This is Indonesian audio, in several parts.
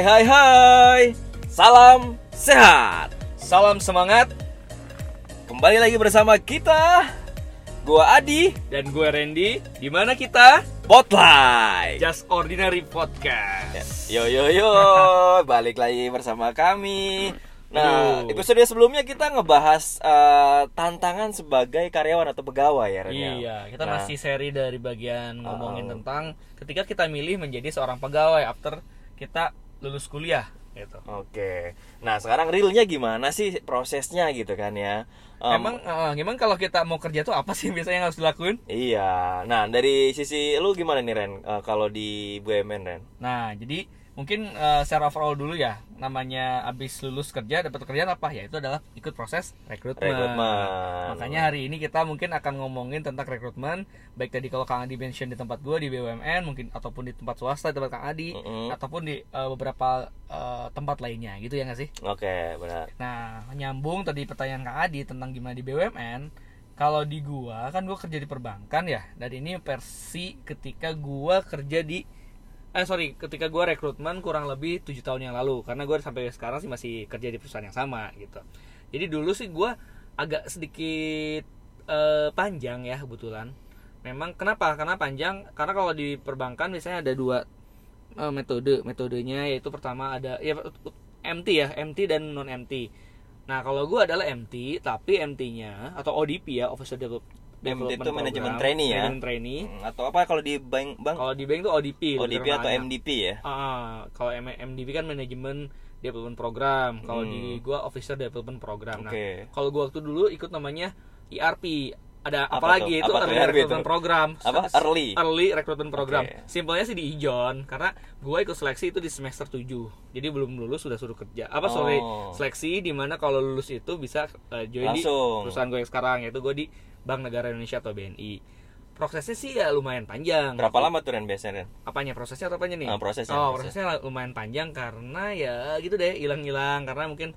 Hai hai hai Salam sehat Salam semangat Kembali lagi bersama kita Gua Adi dan gue Randy. Di mana kita? Spotlight Just Ordinary Podcast. Yo yo yo Balik lagi bersama kami Nah, Aduh. episode sebelumnya kita ngebahas eh, tantangan sebagai karyawan atau pegawai ya Ren, ya? Iya, kita Nah, masih seri dari bagian ngomongin Oh. tentang ketika kita milih menjadi seorang pegawai after kita lulus kuliah gitu. Oke. Nah sekarang realnya gimana sih prosesnya gitu kan ya? Em, Emang eh, gimana kalau kita mau kerja tuh apa sih biasanya yang harus dilakuin? Iya. Nah dari sisi lu gimana nih Ren? Eh, Kalau di BUMN Ren? Nah, jadi mungkin eh, secara overall dulu ya, namanya abis lulus kerja dapat pekerjaan apa? Ya itu adalah ikut proses rekrutmen. Rekrutmen. Makanya hari ini kita mungkin akan ngomongin tentang rekrutmen, baik tadi kalau Kang Adi mention di tempat gue di BUMN, mungkin ataupun di tempat swasta di tempat Kang Adi, Mm-mm. ataupun di eh, beberapa eh, tempat lainnya, gitu ya nggak sih? Oke benar Nah, nyambung tadi pertanyaan Kang Adi tentang gimana di BUMN. Kalau di gua kan gua kerja di perbankan ya. Dan ini versi ketika gua kerja di eh sorry, ketika gua rekrutmen kurang lebih tujuh tahun yang lalu karena gua sampai sekarang sih masih kerja di perusahaan yang sama gitu. Jadi dulu sih gua agak sedikit eh, panjang ya kebetulan. Memang kenapa? Karena panjang karena kalau di perbankan biasanya ada dua eh, metode. Metodenya yaitu pertama ada ya MT ya, MT dan non MT. Nah, kalau gue adalah MT, tapi MT-nya atau ODP ya, Officer MT itu manajemen trainee ya? manajemen trainee. Hmm, Atau apa kalau di bank bank Kalau di bank itu ODP. ODP atau terkenalnya. MDP ya Ah, kalau M- MDP kan manajemen development program. Kalau Hmm. di gua officer development program. Nah, Oke. kalau gua waktu dulu ikut namanya ERP. Ada Apa lagi itu Apa early recruitment itu? program. Apa? Early? Early recruitment program. Oke. Simpelnya sih di Ijon karena gua ikut seleksi itu di semester 7. Jadi belum lulus sudah suruh kerja. Apa sorry, Oh. seleksi di mana kalau lulus itu bisa eh, join di Langsung. perusahaan gue yang sekarang yaitu gue di Bank Negara Indonesia atau BNI. Prosesnya sih ya lumayan panjang. Berapa lama tuh Ren biasanya Ren? apanya prosesnya atau apanya nih? Ah, prosesnya, Oh, prosesnya. lumayan panjang karena ya gitu deh, hilang-hilang karena mungkin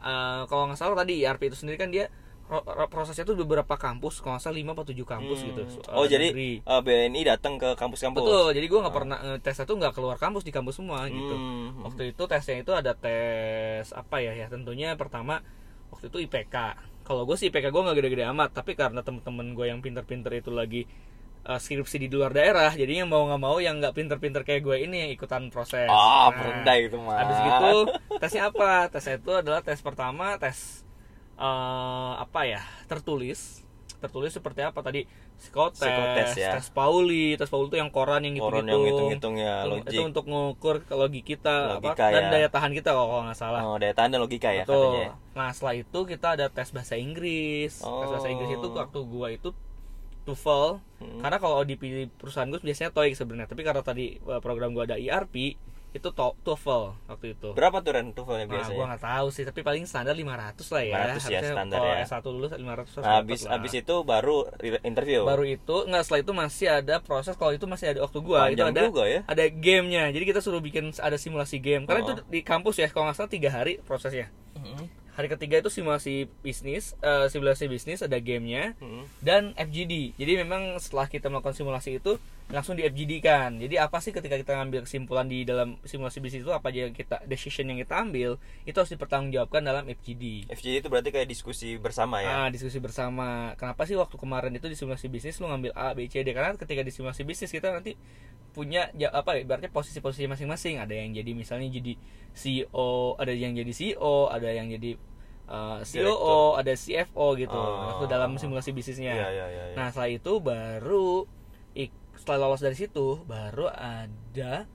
eh, kalau nggak salah tadi ERP itu sendiri kan dia ro- ro- prosesnya tuh beberapa kampus, kalau nggak salah 5 atau 7 kampus Hmm. gitu. Oh jadi negeri. eh, BNI datang ke kampus-kampus Betul, jadi gue nggak pernah eh, tesnya tuh nggak keluar kampus di kampus semua gitu. Hmm. Waktu itu tesnya itu ada tes apa ya ya tentunya pertama waktu itu IPK. Kalau gue sih IPK gue nggak gede-gede amat, tapi karena temen-temen gue yang pinter-pinter itu lagi uh, skripsi di luar daerah, jadinya mau nggak mau yang nggak pinter-pinter kayak gue ini yang ikutan proses. Ah, Nah, merendah itu mah. Habis gitu tesnya apa? Tesnya itu adalah tes pertama tes eh, apa ya tertulis tertulis seperti apa tadi psikotes, Psikotes ya. tes Pauli, tes Pauli itu yang koran yang Koran gitu-gitu. yang ngitung-ngitung ya, Itu- logik. Itu untuk ngukur ke logik kita Logika apa, dan ya. daya tahan kita kalau nggak salah. Oh, daya tahan dan logika ya Betul. katanya. Nah setelah itu kita ada tes bahasa Inggris. Tes bahasa Oh. Inggris itu waktu gua itu TOEFL. Hmm. Karena kalau di perusahaan gue biasanya TOEIC sebenarnya. Tapi karena tadi uh, program gua ada ERP itu to- TOEFL waktu itu. Berapa tuh Ren Nah, biasanya? gua nggak tahu sih, tapi paling standar 500 lah ya. 500 ya standar kalau ya. S1 lulus 500 harus Nah, habis lah. habis itu baru interview. baru itu nggak setelah itu masih ada proses kalau itu masih ada waktu gua itu Panjang ada juga ya. ada gamenya jadi kita suruh bikin ada simulasi game karena Oh. itu di kampus ya kalau nggak salah tiga hari prosesnya hari ketiga itu simulasi bisnis eh, simulasi bisnis ada gamenya Hmm. dan FGD jadi memang setelah kita melakukan simulasi itu langsung di FGD kan jadi apa sih ketika kita ngambil kesimpulan di dalam simulasi bisnis itu apa aja yang kita decision yang kita ambil itu harus dipertanggungjawabkan dalam FGD FGD itu berarti kayak diskusi bersama ya. Ah, diskusi bersama. Kenapa sih waktu kemarin itu di simulasi bisnis lu ngambil A, B, C, D? Karena ketika di simulasi bisnis kita nanti punya ja- apa ya, berarti posisi-posisi masing-masing. Ada yang jadi misalnya jadi CEO, ada yang jadi CEO, ada yang jadi uh, COO, ada CFO gitu. Oh. Waktu dalam simulasi bisnisnya. Iya, iya, iya, iya. Nah, setelah itu baru setelah lolos dari situ baru ada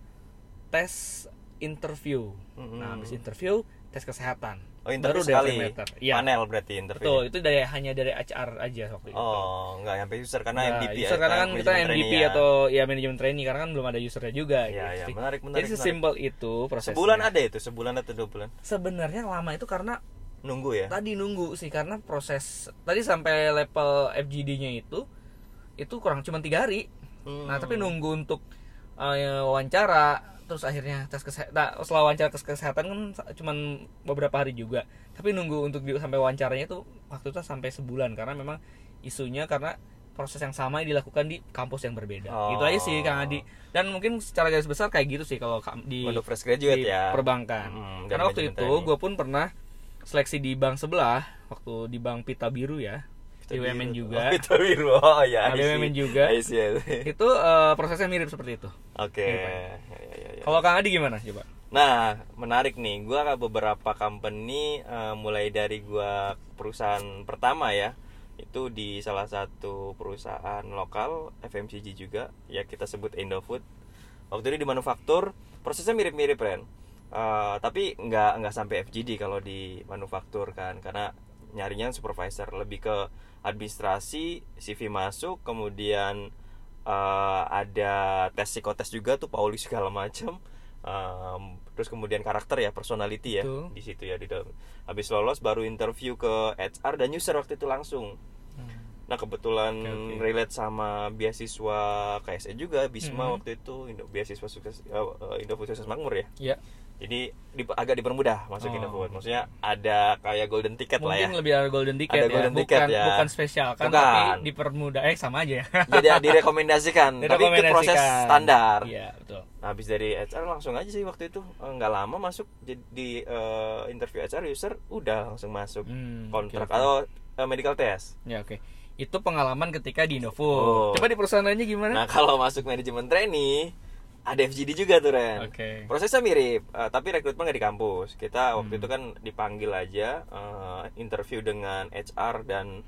tes interview. Mm-mm. Nah, habis interview tes kesehatan. Oh, interview baru sekali. Iya. Panel berarti interview. Betul, itu dari hanya dari HR aja waktu itu. Oh, enggak sampai user karena Nah, MDP user karena kan eh, kita manajemen MVP ya. atau ya manajemen trainee karena kan belum ada usernya juga Iya, gitu. iya, sih. menarik, menarik, Jadi sesimpel itu prosesnya. Sebulan ada itu, sebulan atau dua bulan? Sebenarnya lama itu karena Nunggu ya. tadi nunggu sih karena proses tadi sampai level FGD-nya itu itu kurang cuma tiga hari. Hmm. Nah, tapi nunggu untuk eh, wawancara terus akhirnya tes kesehatan nah, setelah wawancara tes kesehatan kan cuma beberapa hari juga tapi nunggu untuk di- sampai wawancaranya itu waktu itu sampai sebulan karena memang isunya karena proses yang sama yang dilakukan di kampus yang berbeda. Oh. Gitu aja sih Kang Adi. Dan mungkin secara garis besar kayak gitu sih kalau ka- di Untuk fresh graduate di ya. perbankan. Hmm, Karena waktu itu gue pun pernah seleksi di bank sebelah waktu di bank Pita Biru ya. Di BUMN juga. Oh, Pita biru. Oh ya. Nah. BUMN juga. I see, I see. itu eh, prosesnya mirip seperti itu. Oke. Iya, Pak. Ya, ya, ya, ya. Kalau Kang Adi gimana coba? Nah, menarik nih. Gua ada beberapa company eh, mulai dari gua perusahaan pertama ya. Itu di salah satu perusahaan lokal FMCG juga, ya kita sebut Indofood. Waktu itu di manufaktur, prosesnya mirip-mirip Ren. Eh, tapi nggak nggak sampai FGD kalau di manufaktur kan, karena nyarinya supervisor lebih ke administrasi, CV masuk, kemudian eh, ada tes psikotes juga tuh Pauli segala macam Um, terus kemudian karakter ya personality ya Betul. di situ ya di dalam habis lolos baru interview ke HR dan user waktu itu langsung nah kebetulan Oke, oke. relate sama beasiswa KSE juga Bisma Mhm. waktu itu Indo, beasiswa sukses uh, Indofood Sukses Makmur ya Ya. Jadi di- agak dipermudah masuk Oh. Indofood maksudnya ada kayak golden ticket lah ya Mungkin lebih ada golden ticket Ada ya. golden bukan ticket ya. bukan spesial kan Bukan. tapi dipermudah eh sama aja ya. jadi direkomendasikan tapi ikut proses Direkomendasikan. standar Iya, betul. Nah, habis dari HR langsung aja sih waktu itu Eh, nggak lama masuk jadi di eh, interview HR user udah langsung masuk Hmm, kontrak oke. atau eh, medical test. Ya oke. Itu pengalaman ketika di Indofood. Oh. Coba di perusahaan lainnya gimana? Nah kalau masuk manajemen trainee ada FGD juga tuh Ren. Oke. Prosesnya mirip, eh, tapi rekrutmen nggak di kampus. Kita waktu Hmm. itu kan dipanggil aja eh, interview dengan HR dan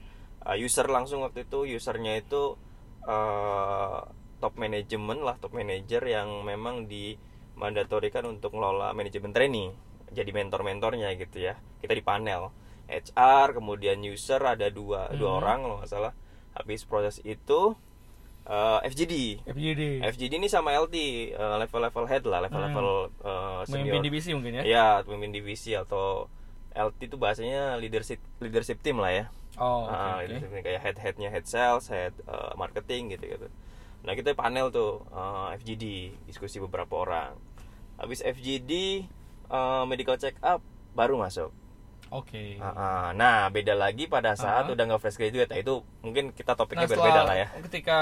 eh, user langsung waktu itu usernya itu eh, top manajemen lah, top manager yang memang dimandatorikan untuk ngelola manajemen trainee. Jadi mentor-mentornya gitu ya. Kita di panel HR, kemudian user ada dua dua Hmm. orang kalau nggak salah. Habis proses itu eh, FGD. FGD. FGD ini sama LT eh, level-level head lah level-level Hmm. Memimpin senior divisi mungkin ya. ya pemimpin divisi atau LT itu bahasanya leadership leadership team lah ya Oh. Ah, oke. leadership team, kayak head headnya head sales head eh, marketing gitu gitu nah kita panel tuh eh, FGD diskusi beberapa orang habis FGD eh, medical check up baru masuk Oke. Ah, ah. nah beda lagi pada saat Ah. udah nggak fresh graduate nah itu mungkin kita topiknya Nah, berbeda lah ya ketika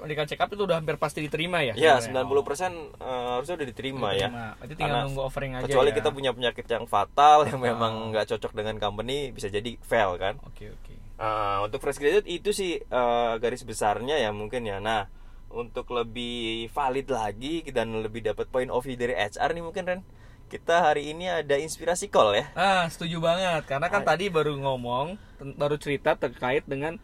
medical check up itu udah hampir pasti diterima ya? Ya, sebenarnya? 90% eh, harusnya udah diterima ya. Berarti tinggal Karena nunggu offering aja Kecuali ya. kita punya penyakit yang fatal yang memang Ah. nggak cocok dengan company bisa jadi fail kan. Oke, oke. Ah, untuk fresh graduate itu sih eh, garis besarnya ya mungkin ya. Nah, untuk lebih valid lagi dan lebih dapat point of view dari HR nih mungkin Ren. Kita hari ini ada inspirasi call ya. Ah, setuju banget. Karena kan Ah. tadi baru ngomong, baru cerita terkait dengan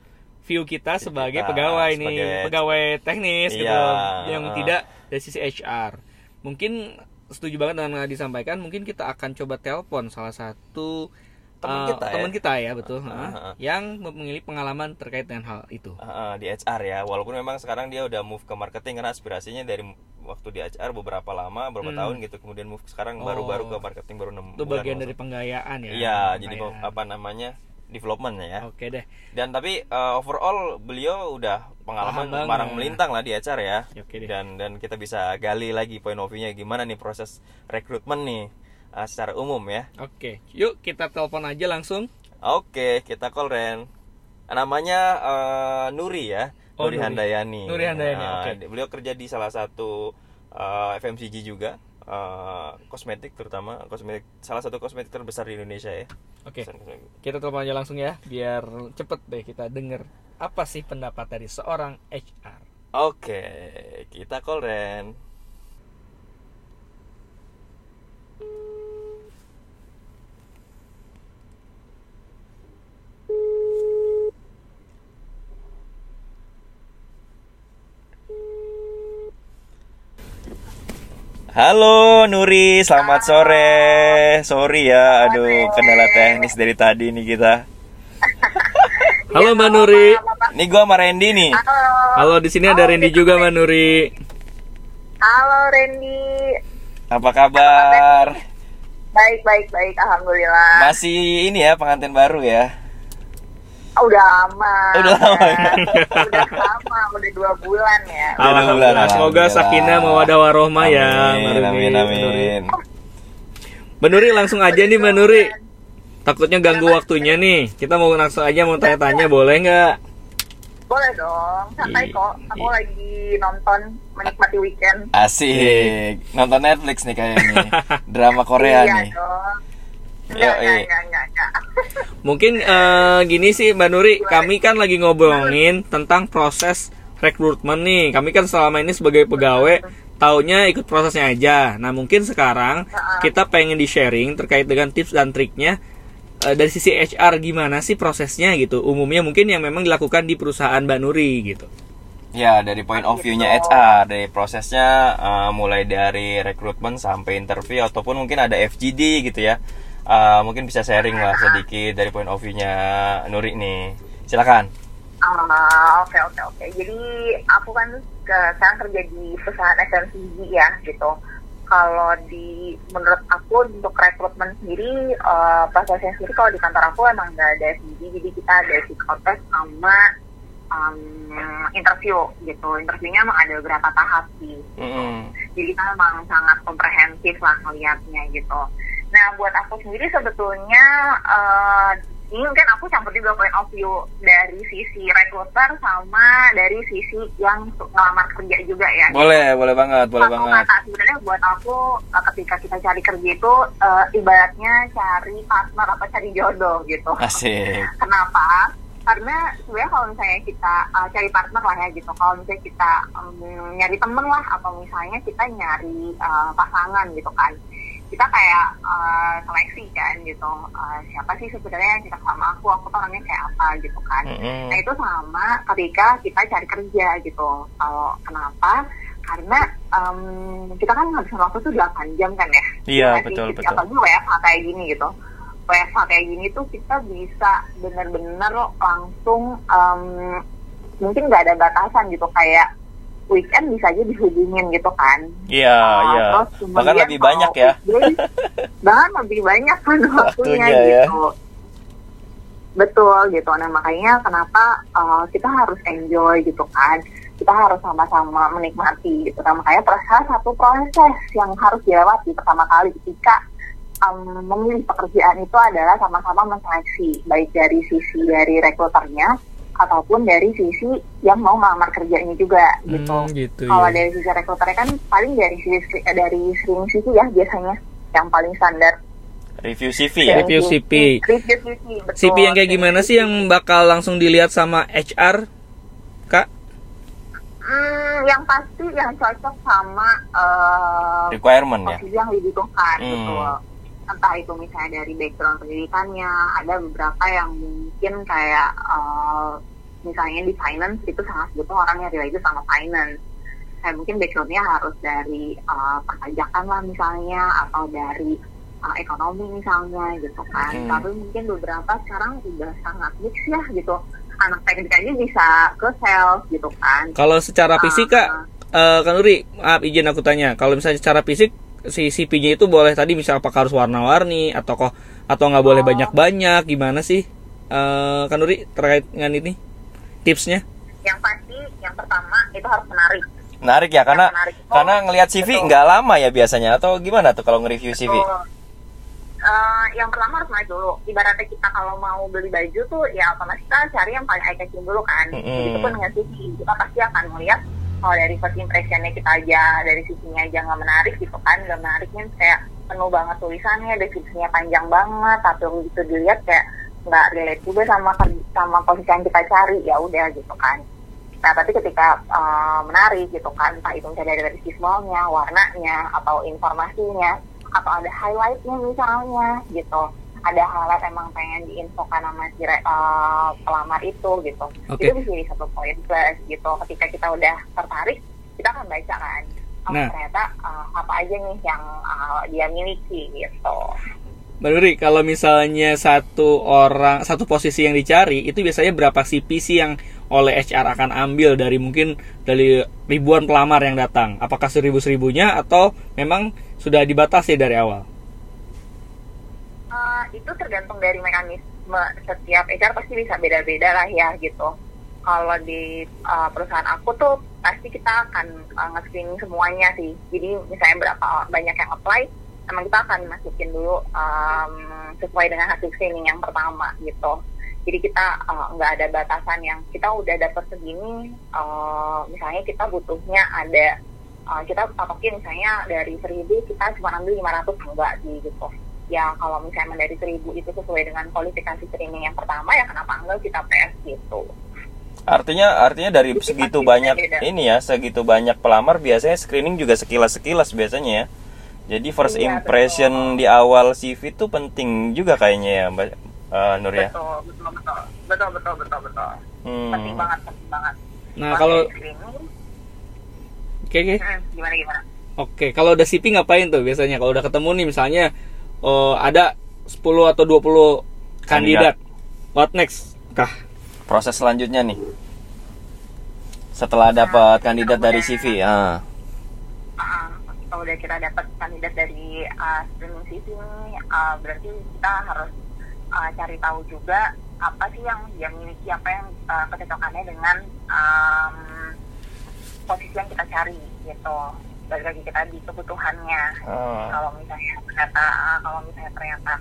view kita sebagai kita pegawai nih, sebagai- pegawai teknis gitu, Iya. yang tidak dari sisi HR. Mungkin setuju banget dengan yang disampaikan. Mungkin kita akan coba telepon salah satu Teman eh, kita ya. teman kita ya, betul, ah, ah, ah. yang memiliki pengalaman terkait dengan hal itu. Ah, ah, di HR ya. Walaupun memang sekarang dia udah move ke marketing karena aspirasinya dari waktu di HR beberapa lama, beberapa Hmm. tahun gitu. Kemudian move sekarang Oh. baru-baru ke marketing baru 6 Itu bagian dari penggayaan ya. Iya, jadi apa namanya? development ya. Oke deh. Dan tapi uh, overall beliau udah pengalaman marang melintang lah di HR ya. Ya, oke deh. Dan dan kita bisa gali lagi point of view-nya gimana nih proses rekrutmen nih uh, secara umum ya. Oke, yuk kita telepon aja langsung. Oke, kita call Ren. Namanya uh, Nuri ya. Oh, Nuri, Nuri. Handayani. Nuri Handayani, Uh, oke. Beliau kerja di salah satu uh, FMCG juga. uh, kosmetik terutama kosmetik salah satu kosmetik terbesar di Indonesia ya. Oke. Kosmetik. Kita telepon aja langsung ya, biar cepet deh kita denger apa sih pendapat dari seorang HR. Oke, kita call Ren. Halo Nuri, selamat sore. Sorry ya, aduh kendala teknis dari tadi nih kita. Halo Mbak Nuri. Ini gua sama Randy nih. Halo di sini ada Randy juga Mbak Nuri. Halo Randy, Apa kabar? baik baik baik, alhamdulillah. Masih ini ya pengantin baru ya. Ah, Udah lama. Udah lama ya? udah lama, udah dua bulan ya. Alhamdulillah, Alhamdulillah. Semoga alhamdulillah. sakinah mawadah warohmah ya. Amin, amin, amin. Mbak Nuri langsung aja nih Mbak Nuri. Takutnya ganggu waktunya nih. Kita mau langsung aja mau tanya-tanya boleh nggak? Boleh dong, santai Iya. kok. Aku lagi nonton menikmati weekend. Asik. Nonton Netflix nih kayaknya. Drama Korea iya nih. dong. Yo, Enggak, enggak, iya. enggak, enggak, enggak. Mungkin eh, gini sih Mbak Nuri, kami kan lagi ngobrolin tentang proses rekrutmen nih. Kami kan selama ini sebagai pegawai taunya ikut prosesnya aja. Nah mungkin sekarang kita pengen di sharing terkait dengan tips dan triknya eh, dari sisi HR gimana sih prosesnya gitu. Umumnya mungkin yang memang dilakukan di perusahaan Mbak Nuri gitu. Ya, dari point of view-nya HR, dari prosesnya eh, mulai dari rekrutmen sampai interview ataupun mungkin ada FGD gitu ya. Eh, mungkin bisa sharing lah sedikit dari point of view-nya Nuri nih. Silakan. Ah, Oke, oke, oke. Jadi aku kan ke, sekarang kerja di perusahaan FMCG ya, gitu. Kalau di menurut aku untuk rekrutmen sendiri eh, prosesnya sendiri kalau di kantor aku emang nggak ada FGD, jadi kita ada psikotes sama um, interview gitu. Interviewnya emang ada beberapa tahap sih. Mm-mm. jadi kita memang sangat komprehensif lah melihatnya gitu. Nah buat aku sendiri sebetulnya eh, ini mungkin aku campur juga point of view dari sisi recruiter sama dari sisi yang ngelamar kerja juga ya. Boleh, boleh banget, boleh Satu banget. kata sebenarnya buat aku eh, ketika kita cari kerja itu eh, ibaratnya cari partner apa cari jodoh gitu. Asik. Kenapa? Karena sebenarnya kalau misalnya kita uh, cari partner lah ya gitu, kalau misalnya kita um, nyari temen lah atau misalnya kita nyari uh, pasangan gitu kan, kita kayak uh, seleksi kan gitu, Uh, siapa sih sebenarnya yang kita sama aku, aku tuh orangnya kayak apa gitu kan. Mm-mm. Nah itu sama ketika kita cari kerja gitu. Kalau kenapa? Karena um, kita kan ngabisin waktu tuh 8 jam kan ya. Iya, sih? betul, betul. Apalagi WFH kayak gini gitu. WFH kayak gini tuh kita bisa bener-bener langsung um, mungkin nggak ada batasan gitu kayak weekend bisa aja dihubungin gitu kan. Iya, Ah, iya. Bahkan lebih banyak ya. weekday, bahkan lebih banyak kan waktunya, Waktunya ya. gitu. Betul gitu. Nah makanya kenapa uh, kita harus enjoy gitu kan. Kita harus sama-sama menikmati gitu. Nah makanya proses satu proses yang harus dilewati pertama kali ketika um, memilih pekerjaan itu adalah sama-sama menseleksi baik dari sisi dari rekruternya ataupun dari sisi yang mau melamar kerjanya juga gitu. Hmm, gitu Kalau ya. dari sisi rekruternya kan paling dari sisi eh, dari screening CV ya biasanya yang paling standar. Review CV ya. Review CV. Review CV, betul. CV yang kayak gimana sih yang bakal langsung dilihat sama HR? Kak? Hmm, yang pasti yang cocok sama eh, Requirement ya. yang dibutuhkan Hmm. betul. Entah itu misalnya dari background pendidikannya, ada beberapa yang mungkin kayak eh, misalnya di finance itu sangat butuh orang yang related sama finance. Kayak mungkin backgroundnya harus dari eh, perpajakan lah misalnya atau dari eh, ekonomi misalnya gitu kan. Hmm. Tapi mungkin beberapa sekarang udah sangat mix ya gitu. Anak teknik aja bisa ke sales gitu kan. Kalau secara fisik Kak, Ah, eh kan Nuri, maaf izin aku tanya. Kalau misalnya secara fisik si CV-nya itu boleh tadi misal apakah harus warna-warni atau kok atau nggak boleh Oh. banyak-banyak gimana sih? Eh kan Nuri terkait dengan ini tipsnya? yang pasti yang pertama itu harus menarik. Menarik ya karena Menarik. Oh, karena ngelihat CV nggak lama ya biasanya atau gimana tuh kalau nge-review CV? Betul. Eh, yang pertama harus menarik dulu. Ibaratnya kita kalau mau beli baju tuh ya otomatis kita cari yang paling eye catching dulu kan. Mm-mm. Begitu pun dengan CV kita pasti akan melihat kalau dari first impressionnya kita aja dari sisinya aja nggak menarik gitu kan nggak menariknya kayak penuh banget tulisannya deskripsinya panjang banget tapi begitu dilihat kayak nggak relate juga sama ker- sama posisi yang kita cari ya udah gitu kan Nah, tapi ketika uh, menarik gitu kan, entah itu misalnya dari visualnya, warnanya, atau informasinya, atau ada highlightnya misalnya gitu. Ada highlight emang pengen diinfokan sama si uh, pelamar itu gitu. Oke. Itu bisa jadi satu poin plus gitu. Ketika kita udah tertarik, kita akan baca kan. Oh, Nah. ternyata uh, apa aja nih yang uh, dia miliki gitu. Mbak Nuri, kalau misalnya satu orang satu posisi yang dicari itu biasanya berapa CV sih yang oleh HR akan ambil dari mungkin dari ribuan pelamar yang datang? Apakah seribu seribunya atau memang sudah dibatasi dari awal? Uh, itu tergantung dari mekanisme setiap HR pasti bisa beda-beda lah ya gitu. Kalau di uh, perusahaan aku tuh pasti kita akan uh, nge-screening semuanya sih. Jadi misalnya berapa banyak yang apply, emang kita akan masukin dulu um, sesuai dengan hasil screening yang pertama gitu. jadi kita uh, nggak ada batasan yang kita udah dapat segini uh, misalnya kita butuhnya ada uh, kita patokin misalnya dari seribu kita cuma ambil 500 enggak sih gitu ya kalau misalnya dari seribu itu sesuai dengan kualifikasi training yang pertama ya kenapa enggak kita PS gitu Artinya artinya dari Itu segitu banyak beda. ini ya, segitu banyak pelamar biasanya screening juga sekilas-sekilas biasanya ya. Jadi first Iya, impression di awal CV itu penting juga kayaknya ya, Mbak eh, Nur ya. betul betul betul betul betul betul betul Hmm. penting banget penting banget Nah, Pas kalau oke oke. hmm, gimana gimana Oke, kalau udah CP ngapain tuh biasanya? Kalau udah ketemu nih misalnya eh, ada 10 atau 20 kandidat. What next? Kah? Proses selanjutnya nih. Setelah dapat kandidat dari CV, ah. uh, kalau udah kita dapat kandidat dari uh, screening CV ini, uh, berarti kita harus uh, cari tahu juga apa sih yang dia miliki, apa yang uh, kecocokannya dengan um, posisi yang kita cari gitu. Balik lagi kita di kebutuhannya. Ah. Kalau misalnya ternyata, uh, kalau misalnya ternyata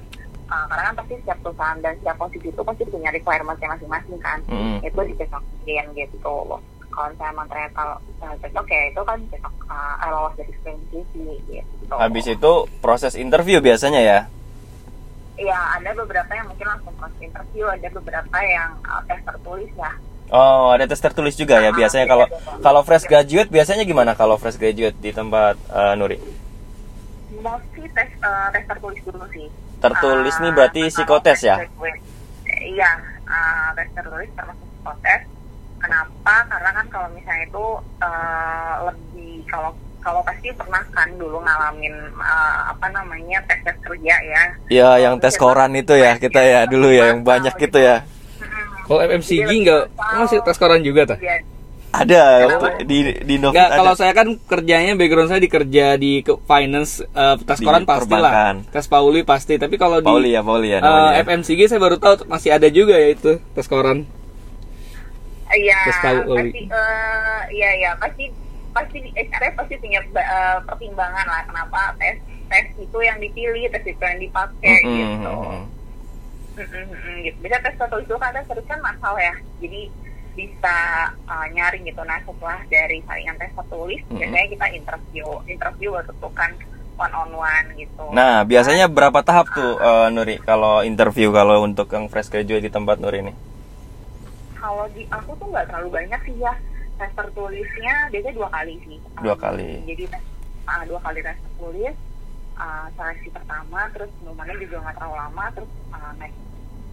uh, karena kan pasti setiap perusahaan dan setiap posisi itu pasti punya requirementnya masing-masing kan Mm. itu dicocokin gitu loh kalau misalnya emang ternyata uh, cocok ya itu kan cocok uh, lolos dari screening CV gitu Habis itu proses interview biasanya ya. ya ada beberapa yang mungkin langsung proses interview ada beberapa yang uh, tes tertulis ya Oh, ada tes tertulis juga ya. Biasanya kalau kalau fresh graduate biasanya gimana kalau fresh graduate di tempat eh, Nuri? mostly tes uh, tes tertulis dulu sih Tertulis Uh, nih berarti kalau psikotes ya? eh, iya uh, tes tertulis termasuk psikotes kenapa karena kan kalau misalnya itu uh, lebih kalau kalau pasti pernah kan dulu ngalamin uh, apa namanya tes tes kerja ya Ya, yang tes koran itu ya kita ya dulu ya yang banyak gitu ya. Kalau FMCG Jadi nggak masih tes koran juga tuh? Iya. Ada Kenapa? di di Novit Enggak, ada. kalau saya kan kerjanya background saya di kerja di ke finance eh, tes Di koran pasti lah. Tes Pauli pasti, tapi kalau di Pauli ya, Pauli ya eh, namanya. FMCG saya baru tahu masih ada juga ya itu tes koran. Iya, oh, pasti, eh, iya, iya, pasti, pasti di HR pasti punya eh, pertimbangan lah kenapa tes tes itu yang dipilih, tes itu yang dipakai Mm-mm, gitu. Mm-mm. Gitu. Bisa tes tertulis dulu kan tes tertulis kan masal ya, jadi bisa eh, nyaring gitu. Nah setelah dari saringan tes tertulis, Mm-mm. biasanya kita interview, interview baru tentukan one on one gitu. Nah, biasanya berapa tahap tuh eh, Nuri kalau interview kalau untuk yang fresh graduate di tempat Nuri ini? kalau di aku tuh nggak terlalu banyak sih ya tes tertulisnya biasanya dua kali sih Dua Um, kali. jadi ah, dua kali tes tertulis ah, seleksi pertama terus pengumumannya juga nggak terlalu lama terus ah, next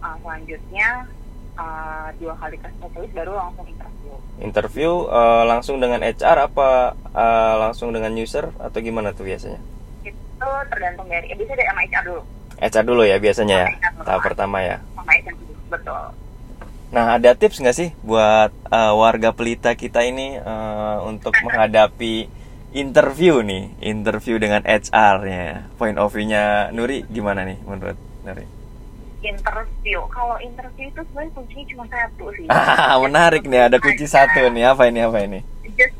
ah, selanjutnya ah, dua kali tes tertulis baru langsung interview Interview eh, langsung dengan HR apa eh, langsung dengan user atau gimana tuh biasanya? itu tergantung dari eh, bisa dari sama HR dulu HR dulu ya biasanya ya. Tahap pertama ya. sama HR dulu betul Nah, ada tips nggak sih buat eh, warga pelita kita ini eh, untuk menghadapi interview nih, interview dengan HR-nya. Point of view-nya Nuri gimana nih menurut Nuri? Interview kalau interview itu sebenarnya kuncinya cuma satu sih Ah, menarik nih, ada kunci satu nih. Apa ini? Apa ini? just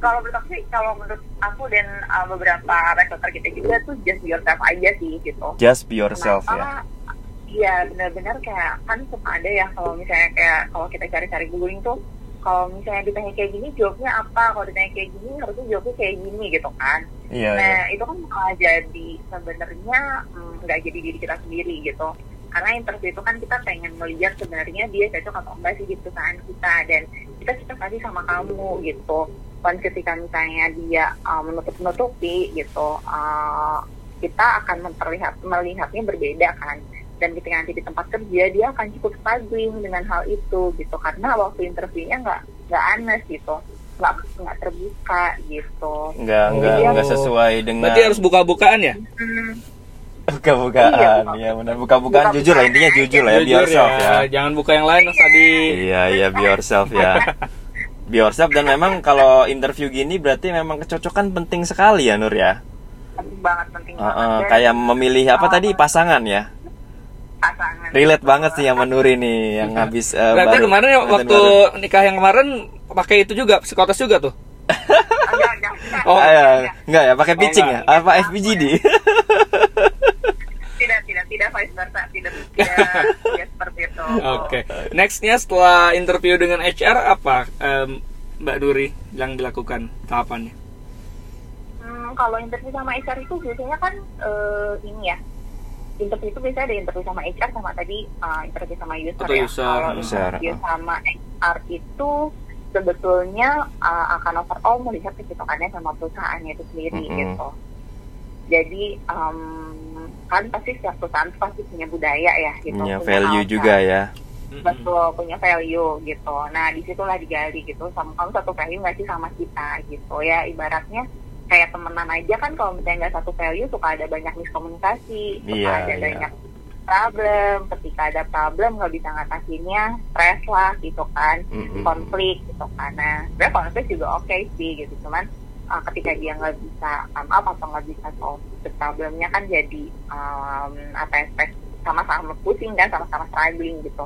kalau menurut aku sih kalau menurut aku dan uh, beberapa recruiter kita juga tuh just be yourself aja sih gitu Just be yourself ya. Kenapa? Iya benar-benar kayak kan suka ada ya kalau misalnya kayak kalau kita cari-cari googling tuh kalau misalnya ditanya kayak gini jawabnya apa kalau ditanya kayak gini harusnya jawabnya kayak gini gitu kan Iya, iya. nah itu kan malah jadi sebenarnya mm, nggak jadi diri kita sendiri gitu karena interview itu kan kita pengen melihat sebenarnya dia cocok atau enggak sih di perusahaan kita. Dan kita cocok tadi sama kamu gitu. Kan ketika misalnya dia uh, menutup nutupi gitu uh, kita akan memperlihat melihatnya berbeda kan. Dan ketika nanti di tempat kerja dia akan cukup struggling dengan hal itu gitu. Karena waktu interviewnya nggak nggak honest gitu. Nggak nggak terbuka gitu. Enggak, enggak, Iya. enggak sesuai dengan Berarti harus buka-bukaan ya? Hmm, buka-bukaan. Iya, Iya, benar. Buka-bukaan Buka-bukaan jujur lah intinya jujur lah ya, be Jujur yourself ya. Jangan buka yang lain Mas tadi. Iya, iya, be yourself ya. Be yourself dan memang kalau interview gini berarti memang kecocokan penting sekali ya Nur ya. penting banget penting Uh, uh, banget kayak memilih apa tadi pasangan ya. pasangan Relate banget sih sama Nuri nih yang habis uh, Berarti baru- kemarin ya, waktu baru. nikah yang kemarin pakai itu juga psikotes juga tuh. enggak enggak enggak. Oh. Ah, ya. enggak ya pakai Oh, pitching enggak. ya apa FPGD tidak vice versa tidak tidak, tidak seperti itu Oke. Nextnya setelah interview dengan HR apa em, Mbak Duri yang dilakukan tahapannya? Hmm, kalau interview sama HR itu biasanya kan eh, ini ya interview itu biasanya ada interview sama HR sama tadi eh, interview sama user Atau ya user, kalau user, interview ah. sama HR itu sebetulnya eh, akan overall melihat kecocokannya sama perusahaannya itu sendiri Mm-mm. gitu jadi em, kan pasti setiap perusahaan pasti punya budaya ya gitu. Punya punya value juga ya. Betul punya value gitu. Nah di situlah digali gitu. Sama kamu satu value nggak sih sama kita gitu. Ya ibaratnya kayak temenan aja kan kalau misalnya nggak satu value suka ada banyak miskomunikasi suka Iya, ada iya. banyak problem. Ketika ada problem nggak bisa ngatasinnya stres lah gitu kan. Mm-mm. konflik gitu kan. Nah sebenarnya konflik juga oke sih gitu. Cuman uh, ketika dia nggak bisa come up atau nggak bisa solve the problemnya kan jadi um, apa ya sama-sama pusing dan sama-sama struggling gitu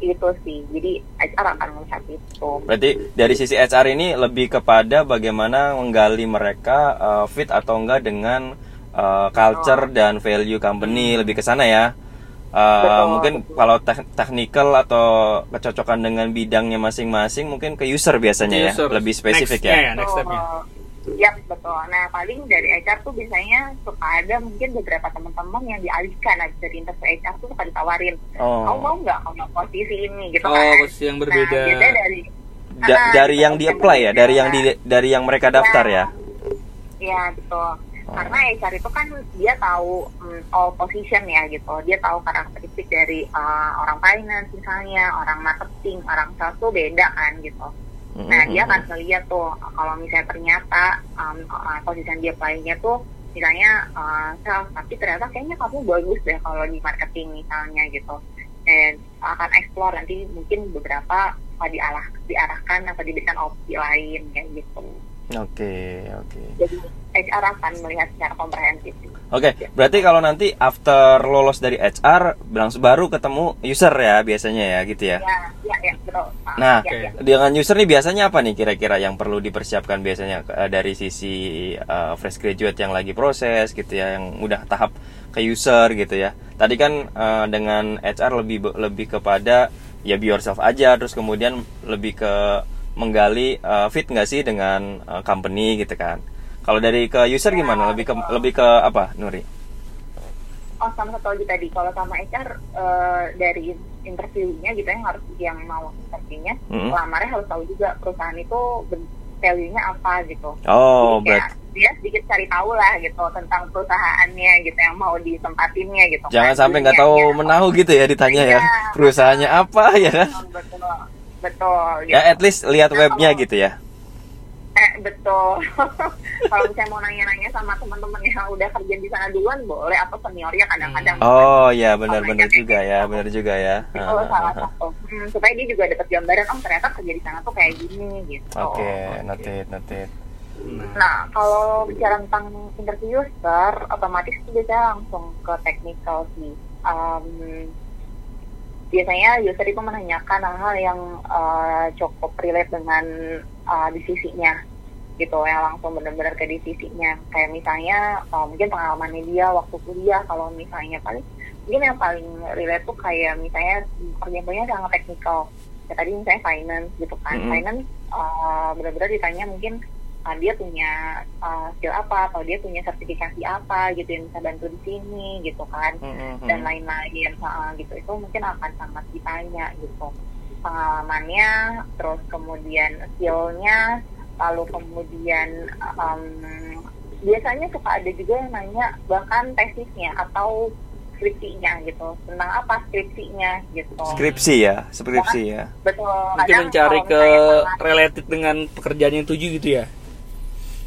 itu sih jadi HR akan melihat itu Berarti dari sisi HR ini lebih kepada bagaimana menggali mereka uh, fit atau enggak dengan uh, culture dan value company lebih ke sana ya. Uh, Betul, mungkin betul. kalau tek- technical atau kecocokan dengan bidangnya masing-masing mungkin ke user biasanya User. ya, lebih spesifik Next-nya ya. ya, next stepnya. Ya betul. Nah paling dari HR tuh biasanya suka ada mungkin beberapa teman-teman yang dialihkan nah, dari interview HR tuh suka ditawarin, kamu Oh. mau nggak kamu posisi ini gitu Oh, kan? posisi yang berbeda. Nah, biasanya dari Da- Ah, dari yang di apply ya, dari yang di dari yang mereka daftar ya. Iya betul. Oh. Karena HR itu kan dia tahu mm, all position ya gitu. Dia tahu karakteristik dari uh, orang finance misalnya, orang marketing, orang sales tuh beda kan gitu. Nah dia akan ngeliat tuh kalau misalnya ternyata um, uh, posisi yang dia apply-nya tuh misalnya uh, sales, tapi ternyata kayaknya kamu bagus deh kalau di marketing misalnya gitu. Dan akan explore nanti mungkin beberapa uh, dialah, diarahkan atau diberikan opsi lain kayak gitu. Oke, oke. Jadi HR akan melihat secara komprehensif. Oke, berarti kalau nanti after lolos dari HR, langsung baru ketemu user ya biasanya ya gitu ya. Ya, ya, ya, betul. Ah, Nah, ya, ya. dengan user nih biasanya apa nih kira-kira yang perlu dipersiapkan biasanya eh, dari sisi eh, fresh graduate yang lagi proses gitu ya, yang udah tahap ke user gitu ya. Tadi kan eh, dengan HR lebih lebih kepada ya be yourself aja, terus kemudian lebih ke menggali eh, fit nggak sih dengan eh, company gitu kan. Kalau dari ke user gimana? Lebih ke lebih ke apa, Nuri? Oh, sama satu lagi tadi, kalau sama HR eh, dari interviewnya gitu yang harus yang mau interviewnya, Mm-mm. lamarnya harus tahu juga perusahaan itu value-nya apa gitu. Oh, Jadi kayak dia sedikit cari tahu lah gitu tentang perusahaannya gitu yang mau ditempatinnya gitu. Jangan kan, sampai nggak tahu menahu gitu ya ditanya ya. Iya. Perusahaannya apa ya kan? Betul, betul. Gitu. Ya at least lihat Nah, webnya kalau- gitu ya. Eh betul. Kalau misalnya mau nanya-nanya sama teman-teman yang udah kerja di sana duluan boleh atau seniornya kadang-kadang. Oh ya benar-benar Kalau juga ya, benar juga ya. Itu Ah, salah ah, ah. satu. Hmm, supaya dia juga dapat gambaran oh ternyata kerja di sana tuh kayak gini gitu. Oke, noted, noted. Nah, kalau bicara tentang interview user, otomatis itu biasanya langsung ke technical sih. Um, biasanya user itu menanyakan hal-hal yang uh, cukup relate dengan uh, divisinya gitu. Yang langsung benar-benar ke divisinya kayak misalnya uh, mungkin pengalamannya dia waktu kuliah kalau misalnya paling mungkin yang paling relate tuh kayak misalnya kerjanya sangat teknikal. Ya tadi misalnya finance gitu kan. Mm-mm. finance uh, benar-benar ditanya mungkin uh, dia punya uh, skill apa atau dia punya sertifikasi apa gitu yang bisa bantu di sini gitu kan. Hmm, hmm, dan lain-lain uh, gitu. Itu mungkin akan sangat ditanya gitu. Pengalamannya terus kemudian skillnya lalu kemudian um, biasanya suka ada juga yang nanya bahkan tesisnya atau skripsinya gitu. Tentang apa skripsinya gitu. Skripsi ya, skripsi ya. betul Mungkin mencari ke related dengan pekerjaan yang tuju gitu ya.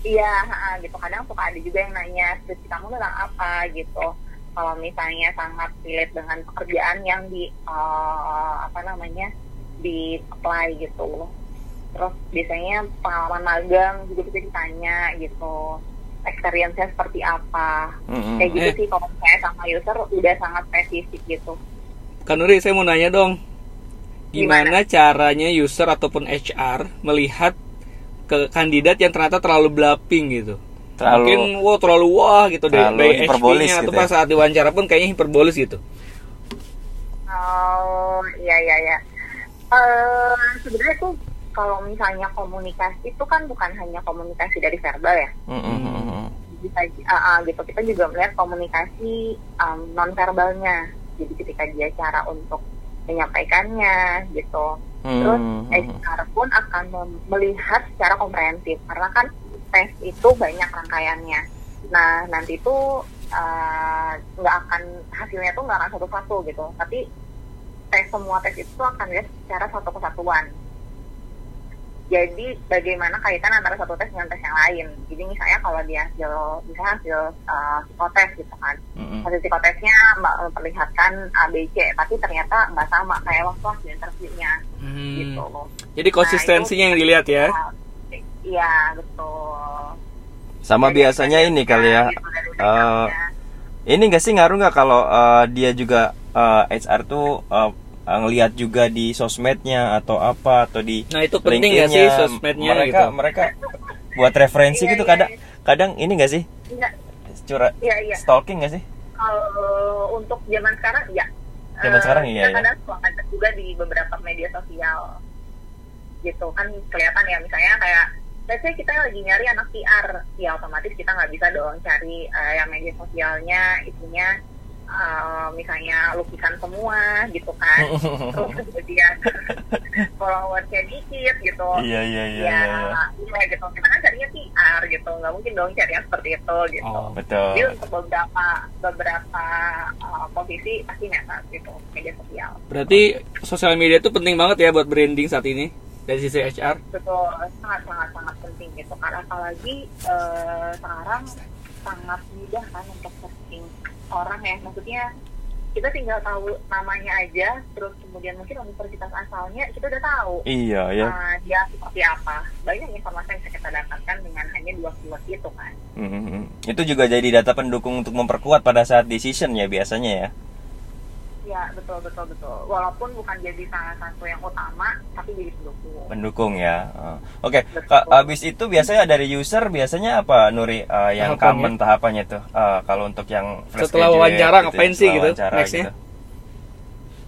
Iya, gitu. Kadang suka ada juga yang nanya skripsi kamu tentang apa gitu. Kalau misalnya sangat relate dengan pekerjaan yang di eh, apa namanya di apply gitu. Terus biasanya pengalaman magang juga bisa ditanya gitu. Experience-nya seperti apa. Hmm, hmm. Kayak gitu Eh. sih kalau misalnya sama user udah sangat spesifik gitu. Kan Nuri, saya mau nanya dong. Gimana caranya user ataupun HR melihat ke kandidat yang ternyata terlalu bluffing gitu? Terlalu- mungkin wah terlalu wah gitu deh Terlalu dari hiperbolis HP-nya atau gitu pas ya. saat diwawancara pun kayaknya hiperbolis gitu Oh, iya iya iya. Eh sebenarnya tuh kalau misalnya komunikasi itu kan bukan hanya komunikasi dari verbal ya. Mm, mm, mm, mm. Bisa ah, ah, gitu. Kita juga melihat komunikasi non verbalnya. Jadi ketika dia cara untuk menyampaikannya gitu. Terus Hmm, HR pun akan melihat secara komprehensif karena kan tes itu banyak rangkaiannya. Nah nanti itu eh, nggak akan hasilnya tuh nggak akan satu-satu gitu, tapi tes semua tes itu akan lihat secara satu kesatuan. Jadi bagaimana kaitan antara satu tes dengan tes yang lain. Jadi misalnya kalau dia hasil misalnya hasil uh, psikotes gitu kan, mm, mm. hasil psikotesnya memperlihatkan ABC, tapi ternyata nggak sama kayak waktu hasil interviewnya Hmm. gitu jadi konsistensinya yang dilihat ya Iya betul. Sama Jadi biasanya ini kali ya. gitu eh, background-nya. ini gak sih ngaruh nggak kalau eh, dia juga eh, HR tuh eh, ngelihat juga di sosmednya atau apa atau di nah itu penting nggak sih sosmednya mereka gitu mereka buat referensi Iya, gitu iya, kadang kadang ini gak sih Iya, curhat iya, iya. stalking gak sih Kalau untuk zaman sekarang, ya. Zaman Eh, sekarang iya, kita ya. kadang suka ada juga di beberapa media sosial. Gitu kan kelihatan ya, misalnya kayak let's say kita lagi nyari anak PR, ya otomatis kita nggak bisa dong cari eh, yang media sosialnya isinya eh, misalnya lukisan semua gitu kan. Terus kemudian followersnya dikit gitu. iya iya iya ya, iya, iya gitu. Kita kan carinya PR gitu, nggak mungkin dong cari yang seperti itu gitu. oh betul Jadi untuk beberapa beberapa uh, posisi pasti netral gitu media sosial. berarti sosial media itu penting banget ya buat branding saat ini dari sisi HR Betul sangat sangat sangat penting gitu karena apalagi uh, sekarang sangat mudah kan untuk searching orang ya. Maksudnya kita tinggal tahu namanya aja terus kemudian mungkin universitas asalnya kita udah tahu. Iya ya. Uh, dia seperti apa. Banyak informasi yang bisa kita dapatkan dengan hanya dua keyword itu kan. Mhm. itu juga jadi data pendukung untuk memperkuat pada saat decision ya biasanya ya ya betul betul betul. Walaupun bukan jadi salah satu yang utama tapi jadi pendukung. Pendukung ya Eh, oke ka- habis itu biasanya dari user biasanya apa Nuri Eh, yang Tahapannya? common tahapannya tuh? Eh, kalau untuk yang fresh Setelah graduate wawancara gitu ngapain ya, sih setelah gitu, wawancara nextnya?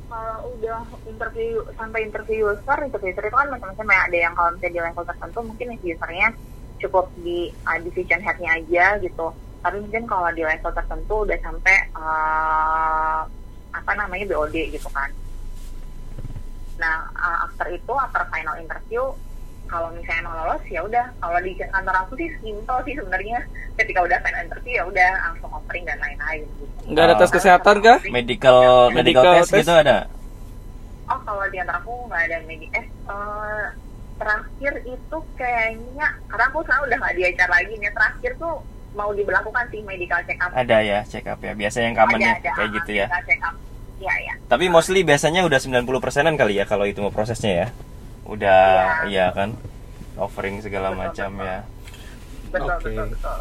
kalau udah interview sampai interview user interview user itu kan macam-macam ya. Ada yang kalau misalnya di level tertentu mungkin usernya cukup di uh, decision headnya aja gitu. Tapi mungkin kalau di level tertentu udah sampai uh, apa namanya BOD gitu kan. Nah uh, after itu after final interview kalau misalnya emang lolos ya udah. Kalau di kantor aku sih simple sih sebenarnya. Ketika udah final interview ya udah langsung offering dan lain-lain gitu. Nggak ada Oh. tes kesehatan kah? Medical medical, Medical test, test? gitu ada? Oh kalau di antara aku nggak ada medi eh eh, terakhir itu kayaknya karena aku sekarang udah nggak di HR lagi nih. Terakhir tuh mau diberlakukan sih medical check up. Ada ya check up ya. Biasa yang commonnya kayak gitu ya. Medical check up iya iya. Tapi mostly biasanya udah 90 persenan kali ya kalau itu mau prosesnya ya? Udah iya. kan? Offering segala Betul, macam betul. ya. Betul Oke. betul betul.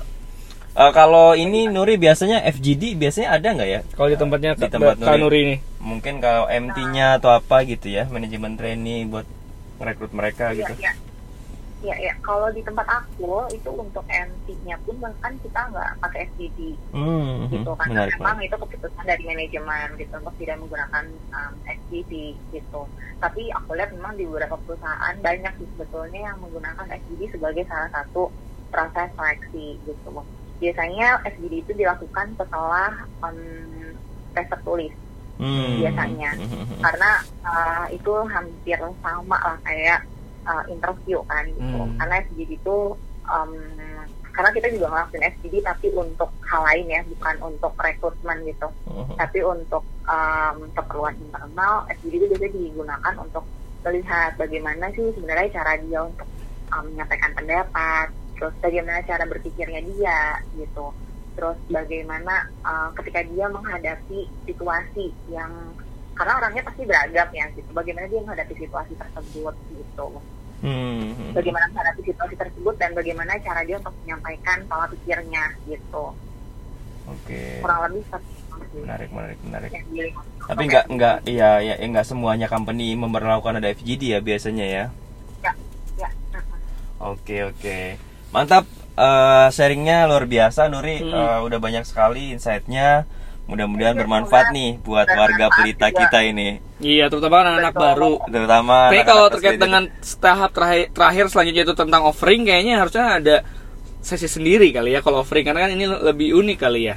Eh, kalau ini Nuri biasanya FGD biasanya ada nggak ya? Kalau di tempatnya Di tempat Nuri. Nuri ini. Mungkin kalau MT-nya atau apa gitu ya manajemen trainee buat merekrut mereka iya gitu. iya iya iya. Kalau di tempat aku itu untuk MT-nya pun bahkan kita nggak pakai FGD hmm, gitu karena menarik memang itu keputusan dari manajemen gitu untuk tidak menggunakan um, SPD gitu. Tapi aku lihat memang di beberapa perusahaan banyak sih sebetulnya yang menggunakan SPD sebagai salah satu proses seleksi gitu. Biasanya SPD itu dilakukan setelah um, tes tertulis. Hmm, biasanya. hmm, hmm, hmm. karena uh, itu hampir sama lah kayak uh, interview kan gitu. Hmm. karena SPD itu um, karena kita juga ngelakuin SPD tapi untuk hal lain ya bukan untuk rekrutmen gitu. Hmm, tapi untuk um, keperluan internal SPD itu biasanya digunakan untuk melihat bagaimana sih sebenarnya cara dia untuk um, menyampaikan pendapat terus bagaimana cara berpikirnya dia gitu. Terus bagaimana uh, ketika dia menghadapi situasi yang karena orangnya pasti beragam ya gitu. Bagaimana dia menghadapi situasi tersebut gitu hmm, bagaimana menghadapi situasi tersebut dan bagaimana cara dia untuk menyampaikan pola pikirnya gitu. Oke. Kurang lebih seperti menarik menarik menarik. Di- tapi nggak nggak iya ya ya nggak semuanya company memperlakukan ada FGD ya biasanya ya? Ya mm-mm. Oke oke. Mantap. Eh, sharingnya luar biasa Nuri. Hmm. Eh, udah banyak sekali insight-nya mudah-mudahan bermanfaat nih buat warga pelita kita ini. Iya, terutama anak-anak baru. terutama anak-anak kalau terkait dengan tahap terakhir, terakhir selanjutnya itu tentang offering, kayaknya harusnya ada sesi sendiri kali ya kalau offering. Karena kan ini lebih unik kali ya.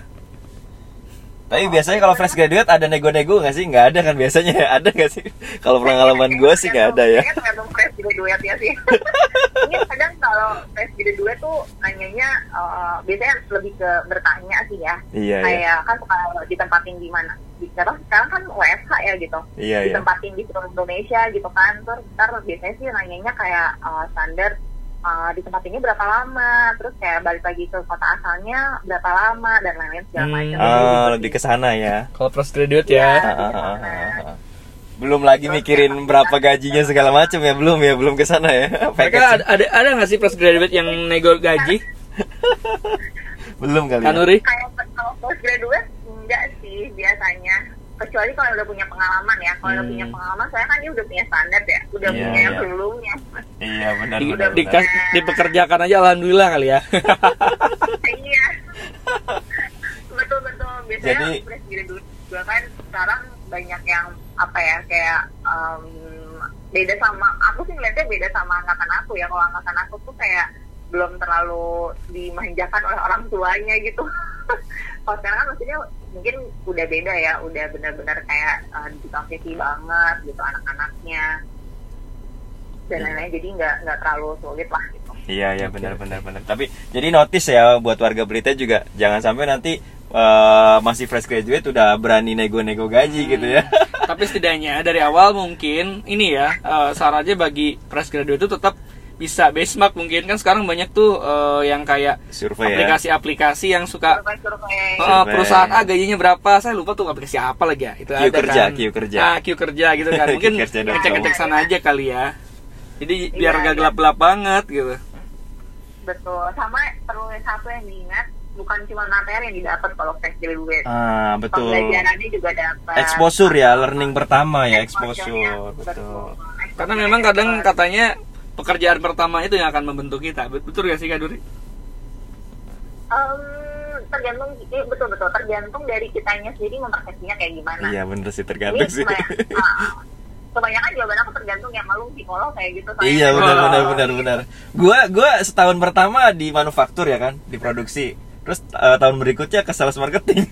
Tapi biasanya kalau fresh graduate ada nego-nego nggak sih nggak ada kan biasanya ada nggak sih kalau pengalaman gue sih nggak ada ya tergantung fresh graduate ya sih. Ini kadang kalau fresh graduate tuh nanyanya eh, biasanya lebih ke bertanya sih ya. iya iya Kayak kan suka ditempatin di mana? Sekarang, sekarang kan WFH ya gitu. iya iya Ditempatin di seluruh Indonesia gitu kan. Terus ntar biasanya sih nanyanya kayak eh, standar eh, ditempatinnya berapa lama, terus kayak balik lagi ke kota asalnya berapa lama dan lain-lain segala Hmm. macam. oh lebih ke sana ya Kalau fresh graduate ya. Ah, ah. belum lagi mikirin berapa gajinya segala macam ya belum ya belum ke sana ya Mereka ada ada, ada nggak sih fresh graduate yang nego gaji? belum kali ya? Kanuri? kayak kalau post graduate enggak sih biasanya kecuali kalau udah punya pengalaman ya kalau udah Hmm. punya pengalaman saya kan dia udah punya standar ya udah Iya, punya yang iya. sebelumnya iya benar Di, benar di, benar. dipekerjakan aja alhamdulillah kali ya. iya betul betul biasanya Jadi- fresh graduate juga kan sekarang banyak yang apa ya kayak em, beda sama aku sih ngeliatnya beda sama angkatan aku ya kalau angkatan aku tuh kayak belum terlalu dimanjakan oleh orang tuanya gitu kalau sekarang kan maksudnya mungkin udah beda ya udah benar-benar kayak uh, digital savvy banget gitu anak-anaknya. Dan lain-lain jadi nggak nggak terlalu sulit lah gitu. Iya iya benar benar benar. Tapi jadi notice ya buat warga Pelita juga jangan sampai nanti eh, masih fresh graduate udah berani nego-nego gaji gitu ya. Tapi setidaknya dari awal mungkin ini ya eh, sarannya bagi fresh graduate itu tetap bisa benchmark mungkin. Kan sekarang banyak tuh eh, yang kayak Survei ya. aplikasi-aplikasi yang suka eh, Survei. perusahaan A gajinya berapa? Saya lupa tuh aplikasi apa lagi ya. Itu Q ada kerja, kan. Q kerja. ah Q kerja gitu kan. Mungkin ngecek-ngecek sana aja kali ya. Jadi biar Iya, gak iya. gelap-gelap banget gitu. Betul. Sama perlu satu yang diingat bukan cuma materi yang didapat kalau fresh graduate. Ah betul. pembelajarannya juga dapat. Exposure ya learning pertama ya exposure. Betul. karena memang kadang katanya pekerjaan pertama itu yang akan membentuk kita Bet- betul gak sih Kak Duri? Em, tergantung eh, betul betul tergantung dari kitanya sendiri mempersepsinya kayak gimana Iya bener sih tergantung sih. kebanyakan, ah, kebanyakan jawaban aku tergantung yang malu psikolog kayak gitu soalnya. Iya benar Oh. benar benar benar. Gua gua setahun pertama di manufaktur ya kan, di produksi. Terus eh, tahun berikutnya ke sales marketing.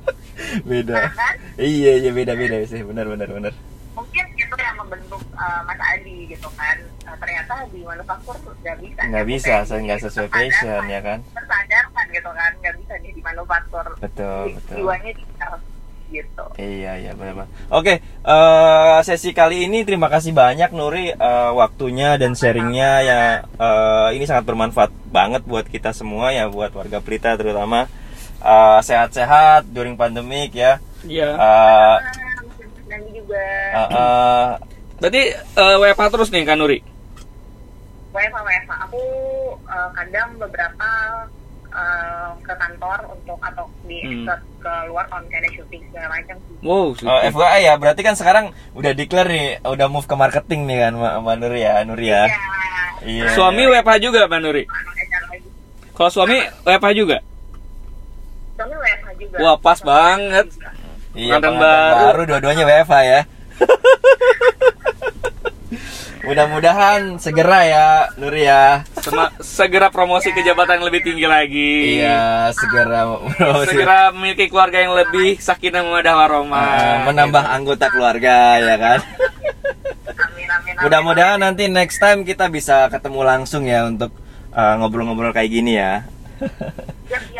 beda. Kan? Iya iya beda beda sih benar benar benar. Eh, Mas Adi gitu kan Eh, ternyata di manufaktur nggak bisa Nggak Aku bisa, nggak gitu. sesuai Tersadarkan. passion, ya kan? tersadarkan gitu kan nggak bisa nih di manufaktur Betul Ji- betul. jiwanya di gitu Iya iya benar benar. Oke, eh, sesi kali ini terima kasih banyak Nuri eh, waktunya dan sharingnya ya eh, ini sangat bermanfaat banget buat kita semua ya buat warga Pelita terutama Eh, sehat-sehat during pandemik ya. Iya juga eh, eh, berarti eh, WFH terus nih Kak Nuri? WFH WFH aku eh, kadang beberapa eh, ke kantor untuk atau di Hmm. ke, ke luar kalau misalnya ada syuting segala macam Wow Oh, FYI ya, berarti kan sekarang udah declare nih, udah move ke marketing nih kan, Mbak Mbak Nur ya, Nur ya. Iya. Suami WFH juga Mbak Nuri? Kalau suami WFH juga? Suami WFH juga Wah, pas Suami banget. Juga. Iya, pengantin baru. baru dua-duanya WFH ya. Mudah-mudahan segera ya, Nur ya. Sema- segera promosi ke jabatan yang lebih tinggi lagi. Iya, segera promosi. Segera memiliki keluarga yang lebih sakinah mawaddah warahmah. Eh, menambah anggota keluarga ya kan. Mudah-mudahan nanti next time kita bisa ketemu langsung ya untuk eh, ngobrol-ngobrol kayak gini ya.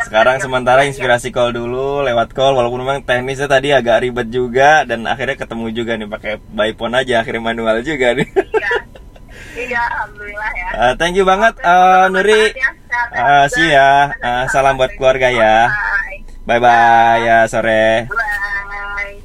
Sekarang sementara inspirasi call dulu lewat call walaupun memang teknisnya tadi agak ribet juga dan akhirnya ketemu juga nih pakai by phone aja akhirnya manual juga nih. Iya. Iya, alhamdulillah ya. Eh, thank you banget eh, Nuri. Eh, see ya. Eh, salam buat keluarga ya. Bye. Bye ya sore. Bye.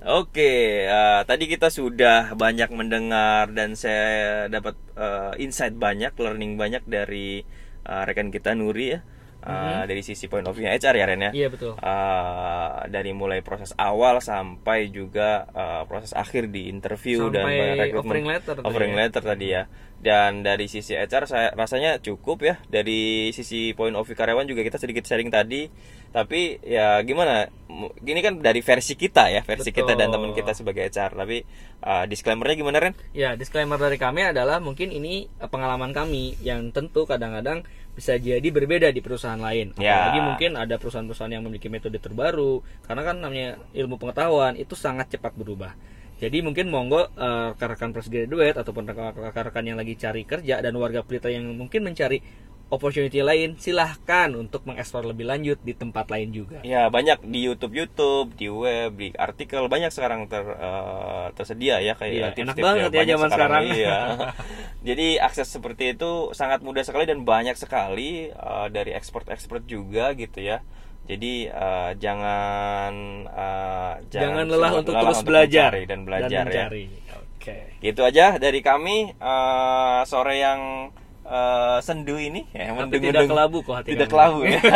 Oke, eh, tadi kita sudah banyak mendengar dan saya dapat eh, insight banyak, learning banyak dari eh, rekan kita Nuri ya. Eh, dari sisi point of view HR ya Ren ya. Iya betul. Uh, dari mulai proses awal sampai juga uh, proses akhir di interview dan Sampai rekrutmen offering letter tadi offering ya. letter tadi ya dan dari sisi HR saya rasanya cukup ya dari sisi point of view karyawan juga kita sedikit sharing tadi tapi ya gimana gini kan dari versi kita ya versi kita dan Betul. teman kita sebagai HR tapi uh, disclaimernya gimana Ren? Ya, disclaimer dari kami adalah mungkin ini pengalaman kami yang tentu kadang-kadang bisa jadi berbeda di perusahaan lain. Ya. Apalagi mungkin ada perusahaan-perusahaan yang memiliki metode terbaru karena kan namanya ilmu pengetahuan itu sangat cepat berubah. Jadi mungkin monggo eh, rekan-rekan fresh graduate ataupun rekan-rekan yang lagi cari kerja dan warga pelita yang mungkin mencari opportunity lain silahkan untuk mengeksplor lebih lanjut di tempat lain juga. Ya banyak di YouTube YouTube, di web, di artikel banyak sekarang ter, eh, tersedia ya kayak Iya, tips-tips enak banget ya zaman sekarang. Iya. Jadi akses seperti itu sangat mudah sekali dan banyak sekali eh, dari expert-expert juga gitu ya. Jadi eh, jangan eh, Jangan, lelah semua untuk lelah terus belajar mencari dan belajar ya. mencari. Oke. Gitu aja dari kami eh, sore yang eh, sendu ini ya, mendung- tidak mendung- kelabu kok hati tidak kami. kelabu ya.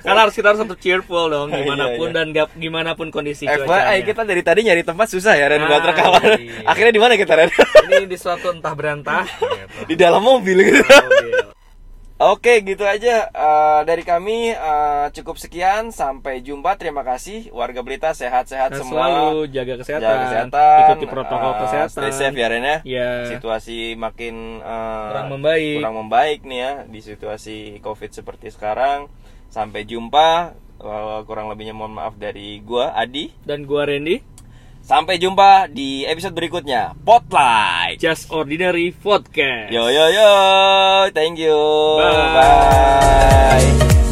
Karena harus kita harus tetap cheerful dong Iya, gimana pun iya. dan gap, gimana pun kondisi FYI cuacanya. kita dari tadi nyari tempat susah ya Ren Nah, buat rekaman. iya. Akhirnya di mana kita Ren? Ini di suatu entah berantah. gitu. di dalam mobil gitu. Mobil. Oke, gitu aja Eh, dari kami eh, cukup sekian. Sampai jumpa. Terima kasih warga Berita sehat-sehat semua. selalu jaga kesehatan, Jaga kesehatan. ikuti protokol eh, kesehatan. Stay safe ya Ren ya. Ya. Situasi makin eh, Kurang membaik. kurang membaik nih ya di situasi Covid seperti sekarang. Sampai jumpa. Eh, kurang lebihnya mohon maaf dari gua Adi. Dan gua Randy, Sampai jumpa di episode berikutnya. Spotlight. Just Ordinary Podcast. Yo yo yo, thank you. Bye. Bye.